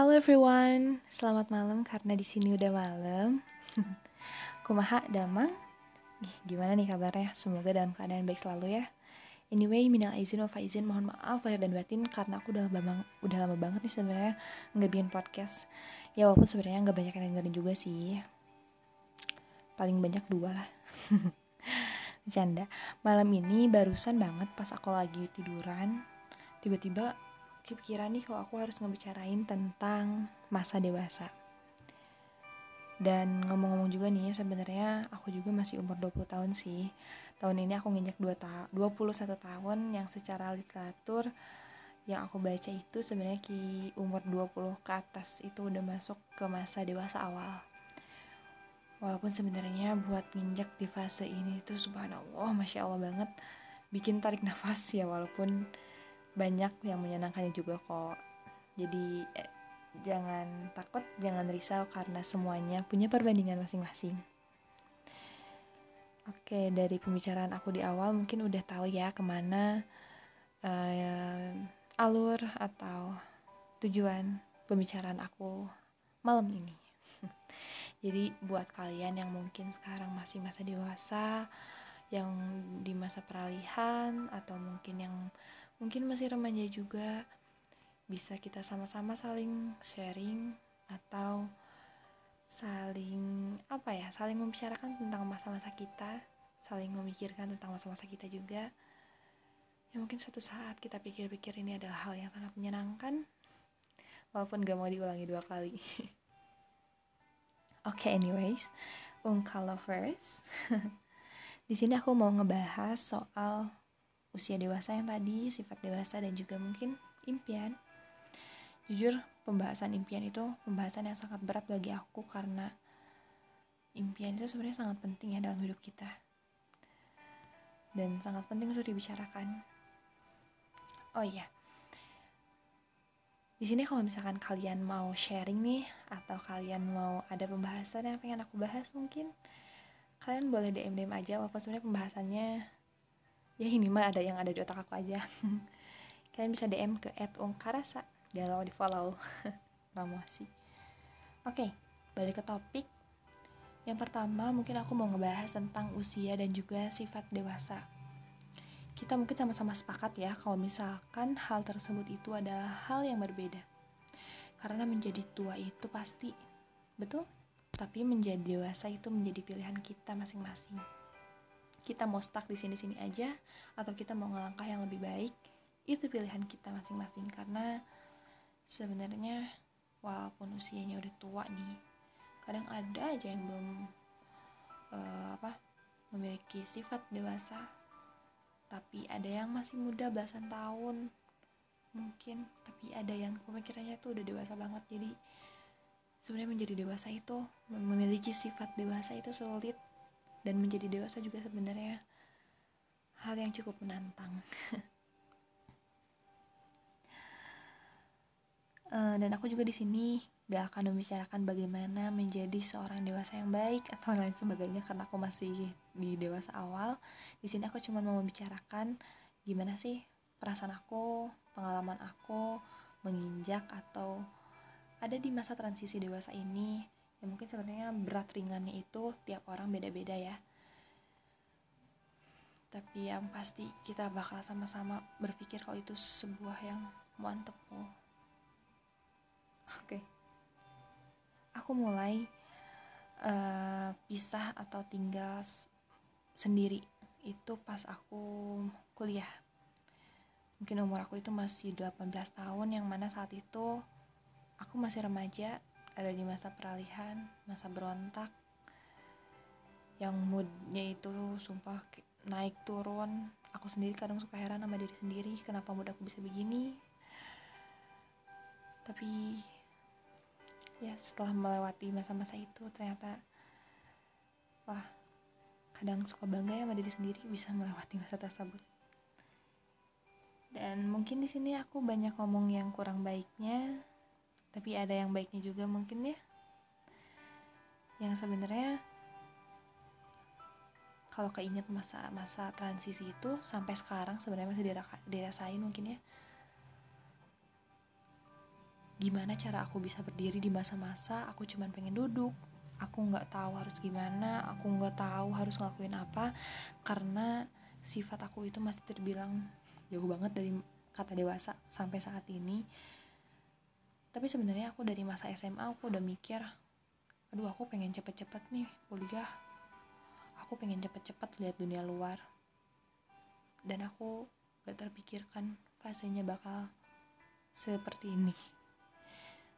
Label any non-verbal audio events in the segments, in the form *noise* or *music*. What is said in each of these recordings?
Halo everyone, selamat malam karena di sini udah malam. *laughs* Kumaha damang? Gimana nih kabarnya? Semoga dalam keadaan baik selalu ya. Anyway, minal izin wal faizin, mohon maaf lahir dan batin karena aku udah lama, udah lama banget nih sebenarnya nggak bikin podcast. Ya walaupun sebenarnya nggak banyak yang dengerin juga sih. Paling banyak dua lah. *laughs* Bercanda. Malam ini barusan banget pas aku lagi tiduran, tiba-tiba kepikiran nih kalau aku harus ngebicarain tentang masa dewasa. Dan ngomong-ngomong juga nih sebenarnya aku juga masih umur 20 tahun sih. Tahun ini aku nginjak 2 ta 21 tahun yang secara literatur yang aku baca itu sebenarnya ki umur 20 ke atas itu udah masuk ke masa dewasa awal. Walaupun sebenarnya buat nginjak di fase ini itu subhanallah masya Allah banget bikin tarik nafas ya walaupun banyak yang menyenangkannya juga kok. Jadi eh, jangan takut jangan risau karena semuanya punya perbandingan masing-masing. Oke dari pembicaraan aku di awal mungkin udah tahu ya ke mana uh, alur atau tujuan pembicaraan aku malam ini. *laughs* Jadi buat kalian yang mungkin sekarang masih masa dewasa yang di masa peralihan atau mungkin yang mungkin masih remaja juga. Bisa kita sama-sama saling sharing atau saling apa ya saling membicarakan tentang masa-masa kita saling memikirkan tentang masa-masa kita juga. Ya mungkin suatu saat kita pikir-pikir ini adalah hal yang sangat menyenangkan walaupun gak mau diulangi dua kali. *laughs* Oke okay, anyways ungkal lovers. *laughs* Di sini aku mau ngebahas soal usia dewasa yang tadi, sifat dewasa dan juga mungkin impian. Jujur, pembahasan impian itu pembahasan yang sangat berat bagi aku karena impian itu sebenarnya sangat penting ya dalam hidup kita. Dan sangat penting untuk dibicarakan. Oh iya. Di sini kalau misalkan kalian mau sharing nih atau kalian mau ada pembahasan yang pengen aku bahas mungkin kalian boleh DM DM aja walaupun sebenarnya pembahasannya ya ini mah ada yang ada di otak aku aja. *laughs* Kalian bisa DM ke @ungkarasa. Lupa di follow promosi *laughs* oke balik ke topik. Yang pertama mungkin aku mau ngebahas tentang usia dan juga sifat dewasa. Kita mungkin sama-sama sepakat ya kalau misalkan hal tersebut itu adalah hal yang berbeda. Karena menjadi tua itu pasti betul? Tapi menjadi dewasa itu menjadi pilihan kita masing-masing kita mau stuck di sini-sini aja atau kita mau ngelangkah yang lebih baik itu pilihan kita masing-masing. Karena sebenarnya walaupun usianya udah tua nih kadang ada aja yang belum uh, apa memiliki sifat dewasa. Tapi ada yang masih muda belasan tahun mungkin. Tapi ada yang pemikirannya tuh udah dewasa banget. Jadi sebenarnya menjadi dewasa itu memiliki sifat dewasa itu sulit dan menjadi dewasa juga sebenarnya hal yang cukup menantang. uh, *laughs* dan aku juga di sini gak akan membicarakan bagaimana menjadi seorang dewasa yang baik atau lain sebagainya karena aku masih di dewasa awal. Di sini aku cuma mau membicarakan gimana sih perasaan aku, pengalaman aku menginjak atau ada di masa transisi dewasa ini ya mungkin sebenarnya berat ringannya itu tiap orang beda-beda ya. Tapi yang pasti kita bakal sama-sama berpikir kalau itu sebuah yang mantep oke. Okay. aku mulai uh, pisah atau tinggal sendiri. Itu pas aku kuliah. Mungkin umur aku itu masih 18 tahun yang mana saat itu aku masih remaja ada di masa peralihan masa berontak yang moodnya itu sumpah naik turun. Aku sendiri kadang suka heran sama diri sendiri kenapa mood aku bisa begini? Tapi ya setelah melewati masa-masa itu ternyata wah kadang suka bangga ya sama diri sendiri bisa melewati masa tersebut. Dan mungkin di sini aku banyak ngomong yang kurang baiknya tapi ada yang baiknya juga mungkin ya. Yang sebenarnya kalau keinget masa-masa transisi itu sampai sekarang sebenarnya masih dirasain mungkin ya. Gimana cara aku bisa berdiri di masa-masa aku cuman pengen duduk aku nggak tahu harus gimana aku nggak tahu harus ngelakuin apa karena sifat aku itu masih terbilang jauh banget dari kata dewasa sampai saat ini tapi sebenarnya aku dari masa SMA aku udah mikir aduh aku pengen cepet-cepet nih kuliah. Aku pengen cepet-cepet lihat dunia luar. Dan aku gak terpikirkan fasenya bakal seperti ini.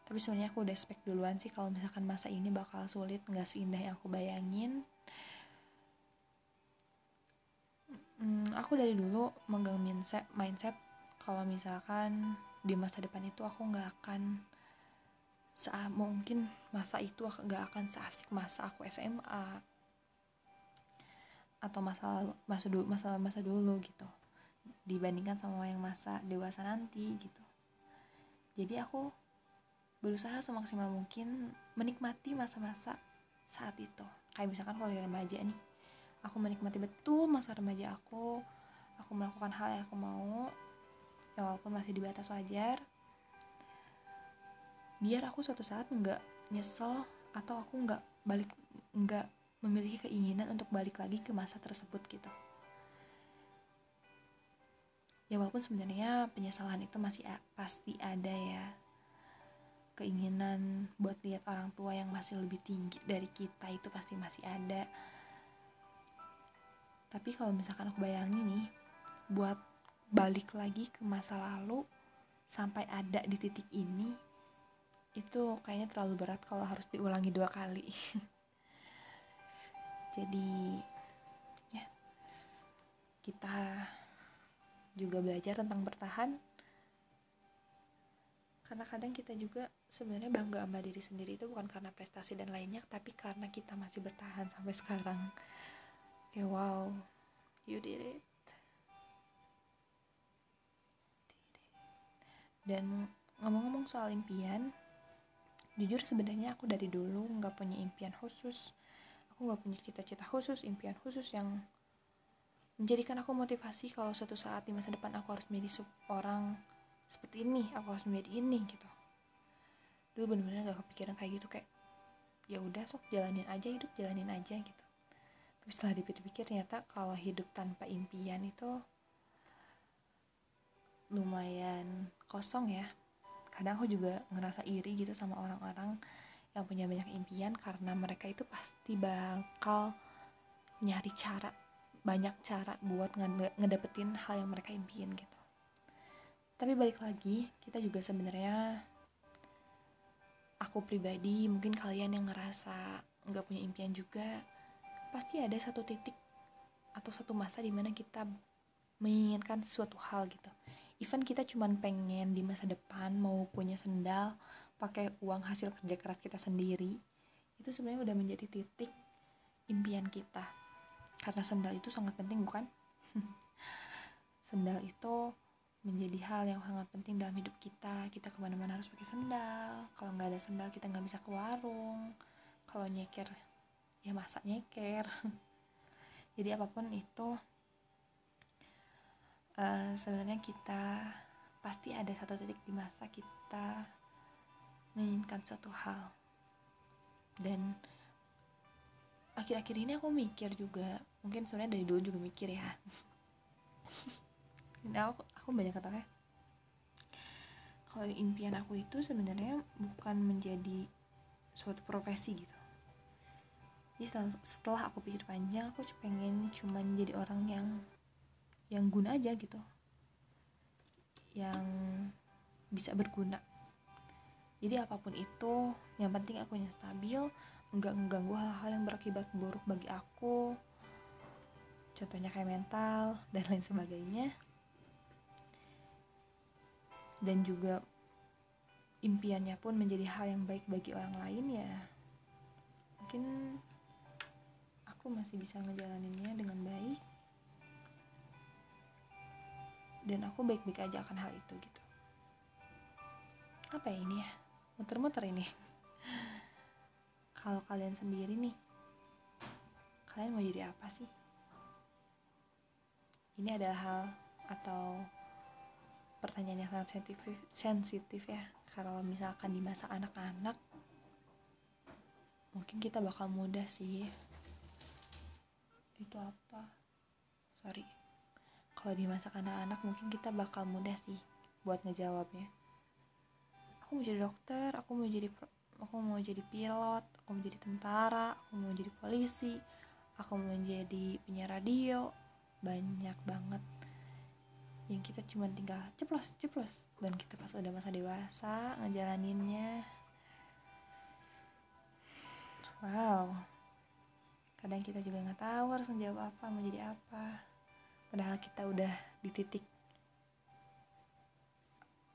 Tapi sebenarnya aku udah expect duluan sih kalau misalkan masa ini bakal sulit nggak seindah yang aku bayangin. Hmm, aku dari dulu megang mindset mindset kalau misalkan di masa depan itu aku nggak akan saat mungkin masa itu nggak akan seasik masa aku SMA atau masa masa dulu masa masa dulu gitu. Dibandingkan sama yang masa dewasa nanti gitu. Jadi aku berusaha semaksimal mungkin menikmati masa-masa saat itu. Kayak misalkan kalau remaja nih aku menikmati betul masa remaja aku aku melakukan hal yang aku mau ya walaupun masih di batas wajar biar aku suatu saat nggak nyesel atau aku nggak balik nggak memiliki keinginan untuk balik lagi ke masa tersebut gitu. Ya walaupun sebenarnya penyesalan itu masih pasti ada ya. Keinginan buat lihat orang tua yang masih lebih tinggi dari kita itu pasti masih ada. Tapi kalau misalkan aku bayangin nih buat balik lagi ke masa lalu sampai ada di titik ini itu kayaknya terlalu berat kalau harus diulangi dua kali. *laughs* Jadi ya kita juga belajar tentang bertahan. Karena kadang kita juga sebenarnya bangga sama diri sendiri itu bukan karena prestasi dan lainnya tapi karena kita masih bertahan sampai sekarang. Ya wow you did it dan ngomong-ngomong soal impian jujur sebenarnya aku dari dulu nggak punya impian khusus. Aku nggak punya cita-cita khusus impian khusus yang menjadikan aku motivasi kalau suatu saat di masa depan aku harus menjadi seorang seperti ini aku harus menjadi ini gitu. Dulu bener-bener gak kepikiran kayak gitu kayak ya udah sok jalanin aja hidup jalanin aja gitu. Tapi setelah dipikir-pikir ternyata kalau hidup tanpa impian itu lumayan kosong ya. Kadang aku juga ngerasa iri gitu sama orang-orang yang punya banyak impian karena mereka itu pasti bakal nyari cara banyak cara buat ngedapetin hal yang mereka impiin gitu. Tapi balik lagi kita juga sebenarnya aku pribadi mungkin kalian yang ngerasa nggak punya impian juga pasti ada satu titik atau satu masa di mana kita menginginkan suatu hal gitu even kita cuman pengen di masa depan mau punya sendal pakai uang hasil kerja keras kita sendiri itu sebenarnya udah menjadi titik impian kita. Karena sendal itu sangat penting bukan? *laughs* Sendal itu menjadi hal yang sangat penting dalam hidup kita. Kita ke mana-mana harus pakai sendal. Kalau nggak ada sendal kita nggak bisa ke warung. Kalau nyeker ya masa nyeker. *laughs* Jadi apa pun itu uh, sebenarnya kita pasti ada satu titik di masa kita menginginkan suatu hal. Dan akhir-akhir ini aku mikir juga mungkin sebenarnya dari dulu juga mikir ya. *laughs* Nah aku, aku banyak kata kalau impian aku itu sebenarnya bukan menjadi suatu profesi gitu. Jadi setelah, setelah aku pikir panjang aku pengen cuman jadi orang yang yang guna aja gitu. Yang bisa berguna. Jadi apa pun itu yang penting aku yang stabil nggak mengganggu hal-hal yang berakibat buruk bagi aku contohnya kayak mental *laughs* dan lain sebagainya. Dan juga impiannya pun menjadi hal yang baik bagi orang lain ya. Mungkin aku masih bisa ngejalaninnya dengan baik dan aku baik-baik aja akan hal itu gitu. Apa ya ini ya? Muter-muter ini. *laughs* Kalau kalian sendiri nih kalian mau jadi apa sih? Ini adalah hal atau pertanyaan yang sangat sensitif sensitif ya. Kalau misalkan di masa anak-anak mungkin kita bakal mudah sih. Itu apa? Sorry kalau di masa anak-anak mungkin kita bakal mudah sih buat ngejawabnya. Aku mau jadi dokter aku mau jadi aku mau jadi pilot aku mau jadi tentara aku mau jadi polisi aku mau jadi penyiar radio. Banyak banget. Yang kita cuma tinggal ceplos ceplos. Dan kita pas udah masa dewasa ngejalaninnya. Wow. Kadang kita juga nggak tahu harus menjawab apa mau jadi apa padahal kita udah di titik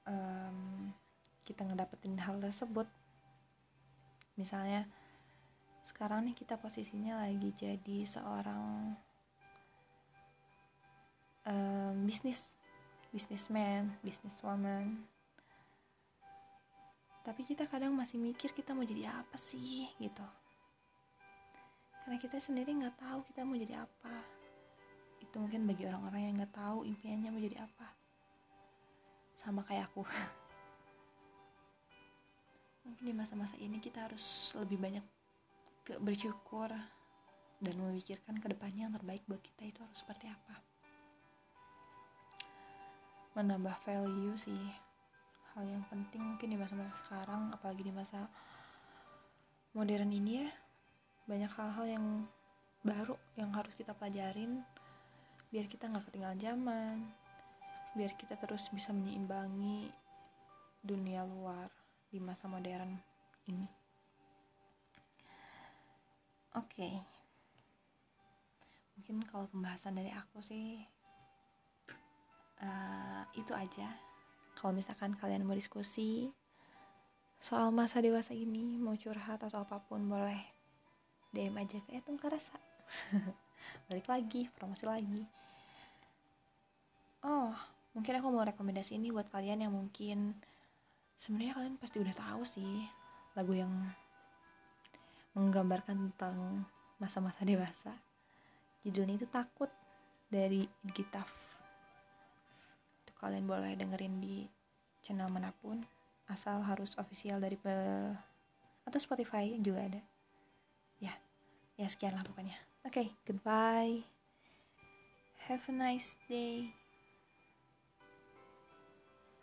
um, kita ngedapetin hal tersebut. Misalnya sekarang nih kita posisinya lagi jadi seorang um, bisnis businessman businesswoman tapi kita kadang masih mikir kita mau jadi apa sih gitu. Karena kita sendiri nggak tahu kita mau jadi apa itu mungkin bagi orang-orang yang nggak tahu impiannya mau jadi apa. Sama kayak aku. *laughs* Mungkin di masa-masa ini kita harus lebih banyak ke bersyukur dan memikirkan ke depannya yang terbaik buat kita itu harus seperti apa. Menambah value sih. Hal yang penting mungkin di masa-masa sekarang apalagi di masa modern ini ya banyak hal-hal yang baru yang harus kita pelajarin biar kita nggak ketinggalan zaman biar kita terus bisa menyeimbangi dunia luar di masa modern ini. Oke. Okay. mungkin kalau pembahasan dari aku sih uh, itu aja. Kalau misalkan kalian mau diskusi soal masa dewasa ini mau curhat atau apa pun boleh DM aja ke Etung Karasa *laughs* balik lagi promosi lagi. Oh mungkin aku mau rekomendasi ini buat kalian yang mungkin sebenarnya kalian pasti udah tahu sih lagu yang menggambarkan tentang masa-masa dewasa. Judulnya itu takut dari Gitaf. Itu kalian boleh dengerin di channel mana pun asal harus official dari pe atau Spotify juga ada. Ya ya sekian lah pokoknya okay, goodbye. Have a nice day